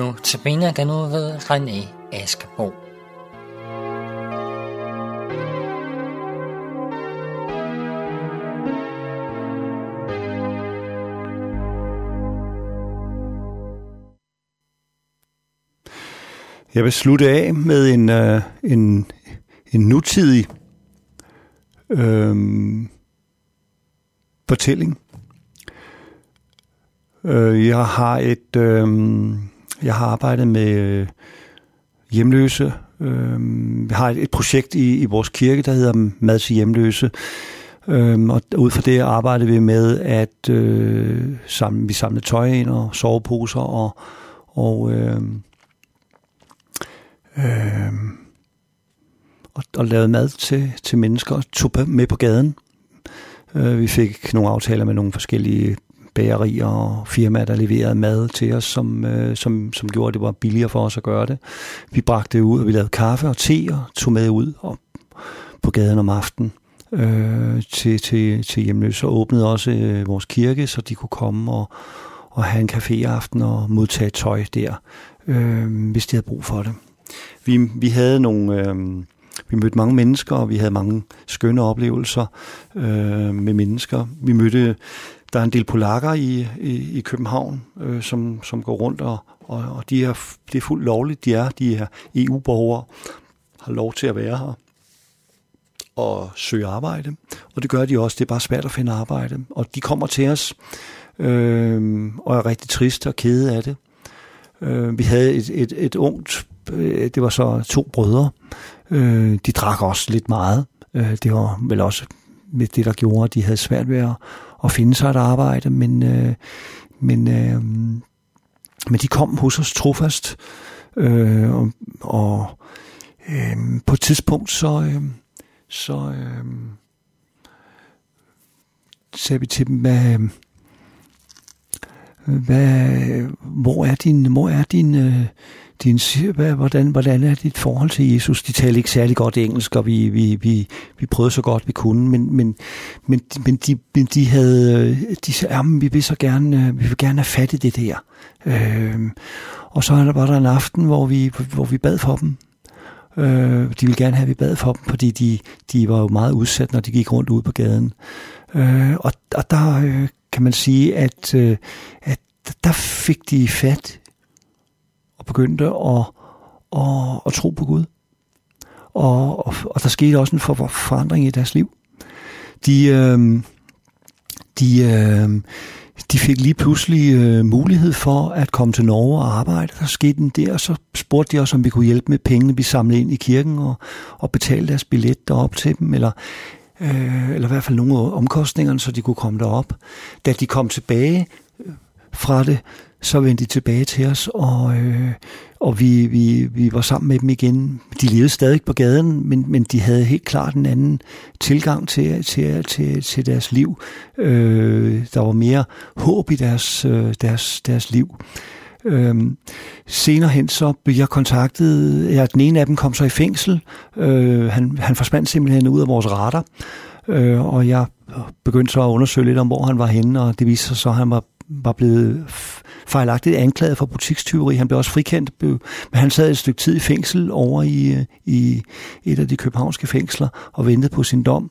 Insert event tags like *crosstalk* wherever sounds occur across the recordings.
Nu tabiner kan nu ved René Askebo. Jeg vil slutte af med en, uh, en, en nutidig øh, fortælling. Øh, jeg har et, øh, jeg har arbejdet med øh, hjemløse. Øh, vi har et, et projekt i, i vores kirke, der hedder Mad til hjemløse. Øh, og ud fra det arbejder vi med, at øh, sammen, vi samler tøj ind og soveposer og, og øh, øh, og, og lavede mad til, til mennesker og tog med på gaden. Øh, vi fik nogle aftaler med nogle forskellige bagerier og firmaer, der leverede mad til os, som, øh, som, som gjorde, at det var billigere for os at gøre det. Vi bragte det ud, og vi lavede kaffe og te og tog med ud og på gaden om aftenen øh, til, til, til hjemløse og åbnede også øh, vores kirke, så de kunne komme og, og have en caféaften og modtage tøj der, øh, hvis de havde brug for det. Vi, vi havde nogle... Øh, vi mødte mange mennesker, og vi havde mange skønne oplevelser øh, med mennesker. Vi mødte, der er en del polakker i, i, i København, øh, som, som går rundt, og, og, og de er, det er fuldt lovligt. De er, de er EU-borgere, har lov til at være her og søge arbejde. Og det gør de også. Det er bare svært at finde arbejde. Og de kommer til os øh, og er rigtig triste og kede af det. Øh, vi havde et, et, et ungt, øh, det var så to brødre, Øh, de drak også lidt meget. Øh, det var vel også med det, der gjorde, at de havde svært ved at, at finde sig et arbejde, men, øh, men, øh, men de kom hos os trofast, øh, og, og øh, på et tidspunkt så, øh, så øh, sagde vi til dem, hvad, hvad, hvor er din, hvor er din, øh, din, hvad, hvordan, hvordan er dit forhold til Jesus? De taler ikke særlig godt engelsk, og vi, vi, vi, vi prøvede så godt vi kunne, men, men, men, men, de, men de havde, øh, de sagde, jamen, vi vil så gerne, øh, vi vil gerne have fat i det der. Øh, og så var der en aften, hvor vi, hvor vi bad for dem. Øh, de ville gerne have, at vi bad for dem, fordi de, de var jo meget udsat, når de gik rundt ude på gaden. Øh, og, og der øh, kan man sige, at, øh, at der fik de fat og begyndte at, at, at tro på Gud. Og, og, og der skete også en for, forandring i deres liv. De, øh, de, øh, de fik lige pludselig øh, mulighed for at komme til Norge og arbejde. Der skete en der, og så spurgte de os, om vi kunne hjælpe med pengene, vi samlede ind i kirken, og, og betale deres billet derop til dem, eller, øh, eller i hvert fald nogle af omkostningerne, så de kunne komme derop. Da de kom tilbage øh, fra det, så vendte de tilbage til os, og, øh, og vi, vi, vi var sammen med dem igen. De levede stadig på gaden, men, men de havde helt klart en anden tilgang til, til, til, til deres liv. Øh, der var mere håb i deres, øh, deres, deres liv. Øhm, senere hen så blev jeg kontaktet, ja, den ene af dem kom så i fængsel. Øh, han, han forsvandt simpelthen ud af vores radar, øh, og jeg begyndte så at undersøge lidt om, hvor han var henne, og det viste sig så, at han var, var blevet fejlagtigt anklaget for butikstyveri. Han blev også frikendt, men han sad et stykke tid i fængsel over i, øh, i et af de københavnske fængsler og ventede på sin dom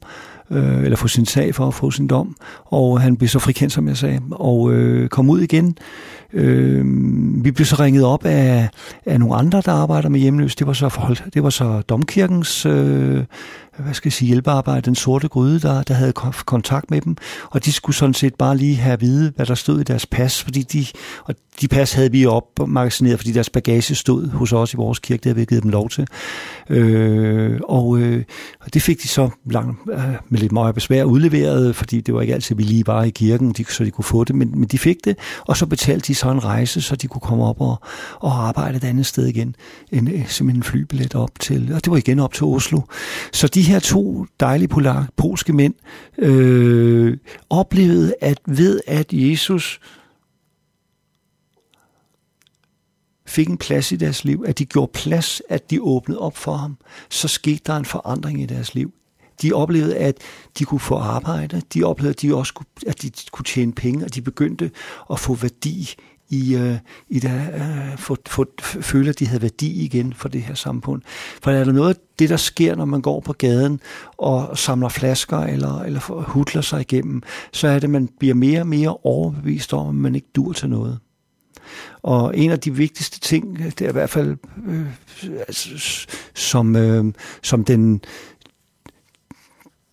øh, eller få sin sag for at få sin dom, og han blev så frikendt, som jeg sagde, og øh, kom ud igen. Øh, vi blev så ringet op af, af nogle andre, der arbejder med hjemløs. Det var så, forhold, det var så Domkirkens øh, hvad skal jeg sige, hjælpearbejde, den sorte gryde, der, der havde kontakt med dem, og de skulle sådan set bare lige have at vide, hvad der stod i deres pas, fordi de, og de pas havde vi op magasineret, fordi deres bagage stod hos os i vores kirke, det havde vi givet dem lov til. Øh, og, øh, og det fik de så lang, øh, med lidt meget besvær udleveret, fordi det var ikke altid, vi lige var i kirken, de, så de kunne få det, men, men de fik det, og så betalte de så en rejse, så de kunne komme op og, og arbejde et andet sted igen, en, øh, simpelthen en flybillet op til, og det var igen op til Oslo. Så de her to dejlige polar, polske mænd øh, oplevede, at ved at Jesus fik en plads i deres liv, at de gjorde plads, at de åbnede op for ham, så skete der en forandring i deres liv. De oplevede, at de kunne få arbejde, de oplevede, at de også kunne, at de kunne tjene penge, og de begyndte at få værdi i, øh, i det, øh, for, for, føle, at de havde værdi igen for det her samfund. For er der noget af det, der sker, når man går på gaden og samler flasker eller, eller hudler sig igennem, så er det, at man bliver mere og mere overbevist om, at man ikke dur til noget. Og en af de vigtigste ting, det er i hvert fald øh, altså, som, øh, som den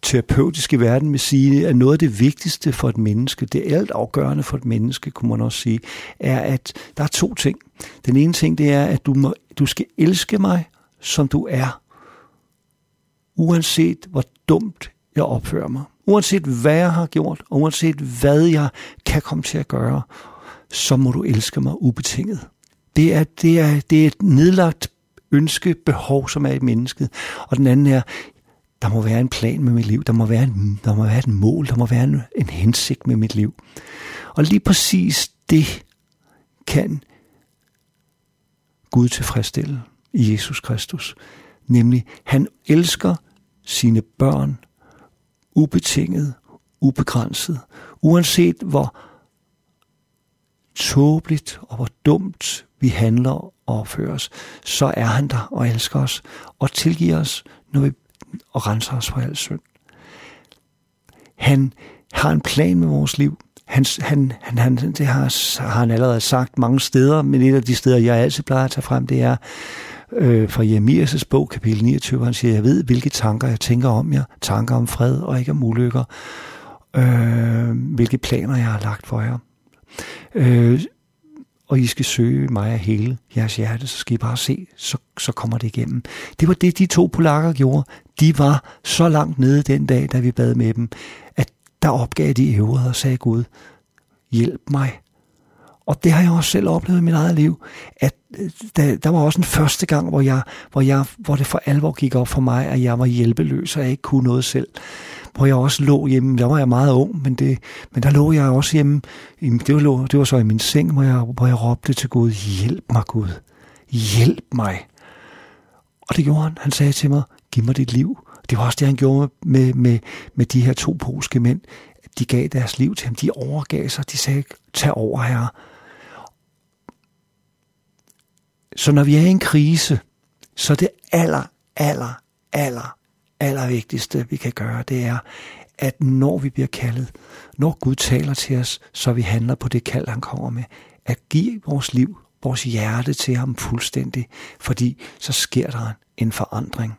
terapeutiske verden vil sige, at noget af det vigtigste for et menneske, det er alt afgørende for et menneske, kunne man også sige, er, at der er to ting. Den ene ting, det er, at du, må, du skal elske mig, som du er, uanset hvor dumt jeg opfører mig. Uanset hvad jeg har gjort, og uanset hvad jeg kan komme til at gøre, så må du elske mig ubetinget. Det er, det er, det er et nedlagt ønske, behov, som er i mennesket. Og den anden er, der må være en plan med mit liv, der må være, en, der må være et mål, der må være en, en hensigt med mit liv. Og lige præcis det kan Gud tilfredsstille i Jesus Kristus. Nemlig, han elsker sine børn ubetinget, ubegrænset, uanset hvor tåbeligt og hvor dumt vi handler og opfører os, så er han der og elsker os og tilgiver os, når vi og renser os for al synd. Han har en plan med vores liv. Han, han, han, han, det har, har han allerede sagt mange steder, men et af de steder, jeg altid plejer at tage frem, det er øh, fra Jeremias' bog, kapitel 29, han siger, jeg ved, hvilke tanker jeg tænker om jer, tanker om fred og ikke om ulykker, øh, hvilke planer jeg har lagt for jer. Øh, og I skal søge mig af hele jeres hjerte, så skal I bare se, så, så kommer det igennem. Det var det, de to polakker gjorde. De var så langt nede den dag, da vi bad med dem, at der opgav de øvrigt og sagde Gud, hjælp mig. Og det har jeg også selv oplevet i mit eget liv, at øh, der, der var også en første gang, hvor, jeg, hvor, jeg, hvor det for alvor gik op for mig, at jeg var hjælpeløs, og jeg ikke kunne noget selv hvor jeg også lå hjemme. Der var jeg meget ung, men, det, men der lå jeg også hjemme. Det var, det var så i min seng, hvor jeg, hvor jeg råbte til Gud, hjælp mig Gud, hjælp mig. Og det gjorde han. Han sagde til mig, giv mig dit liv. Det var også det, han gjorde med, med, med de her to polske mænd. De gav deres liv til ham. De overgav sig. De sagde, tag over her. Så når vi er i en krise, så er det aller, aller, aller, aller vigtigste, vi kan gøre, det er, at når vi bliver kaldet, når Gud taler til os, så vi handler på det kald, han kommer med, at give vores liv, vores hjerte til ham fuldstændig, fordi så sker der en forandring.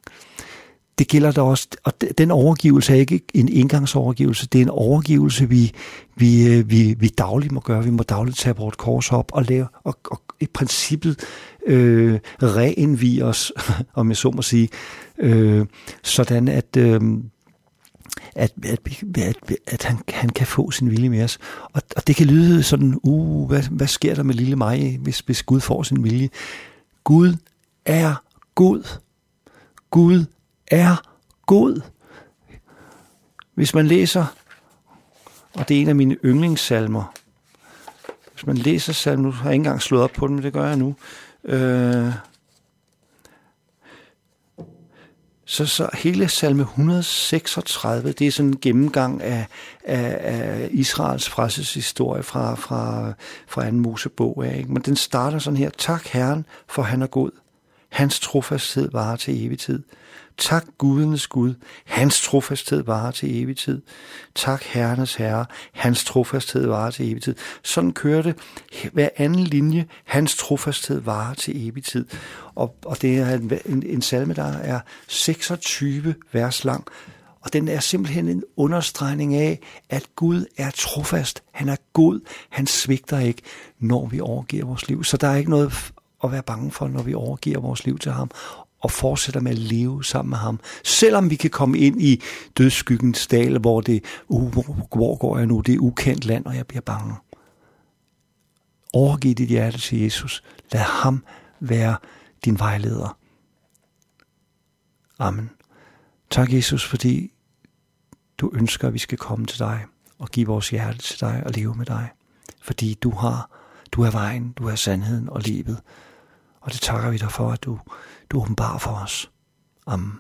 Det gælder der også, og den overgivelse er ikke en engangsovergivelse, det er en overgivelse, vi, vi, øh, vi, vi dagligt må gøre. Vi må dagligt tage vores kors op og lave, og, og i princippet øh, reinvige os, *laughs* om jeg så må sige, øh, sådan at, øh, at, at, at, at han, han kan få sin vilje med os. Og, og det kan lyde sådan, uh, hvad, hvad sker der med lille mig, hvis, hvis Gud får sin vilje? Gud er god. Gud er god. Hvis man læser, og det er en af mine yndlingssalmer, hvis man læser salmen, nu har jeg ikke engang slået op på den, men det gør jeg nu, øh, Så, så hele salme 136, det er sådan en gennemgang af, af, af Israels frelseshistorie fra, fra, fra anden Mosebog. Af, ikke? Men den starter sådan her. Tak Herren, for han er god. Hans trofasthed varer til evig tid. Tak Gudens Gud, hans trofasthed varer til evig tid. Tak Herrenes Herre, hans trofasthed varer til evig tid. Sådan kører det hver anden linje, hans trofasthed varer til evig tid. Og, og det er en, en, en salme, der er 26 vers lang, og den er simpelthen en understregning af, at Gud er trofast. Han er god. Han svigter ikke, når vi overgiver vores liv. Så der er ikke noget at være bange for, når vi overgiver vores liv til ham og fortsætter med at leve sammen med ham. Selvom vi kan komme ind i dødsskyggens dal, hvor det, uh, hvor går jeg nu, det er ukendt land, og jeg bliver bange. Overgiv dit hjerte til Jesus. Lad ham være din vejleder. Amen. Tak Jesus, fordi du ønsker, at vi skal komme til dig og give vores hjerte til dig og leve med dig. Fordi du har, du er vejen, du er sandheden og livet. Og det takker vi dig for, at du, du åbenbarer for os. Amen.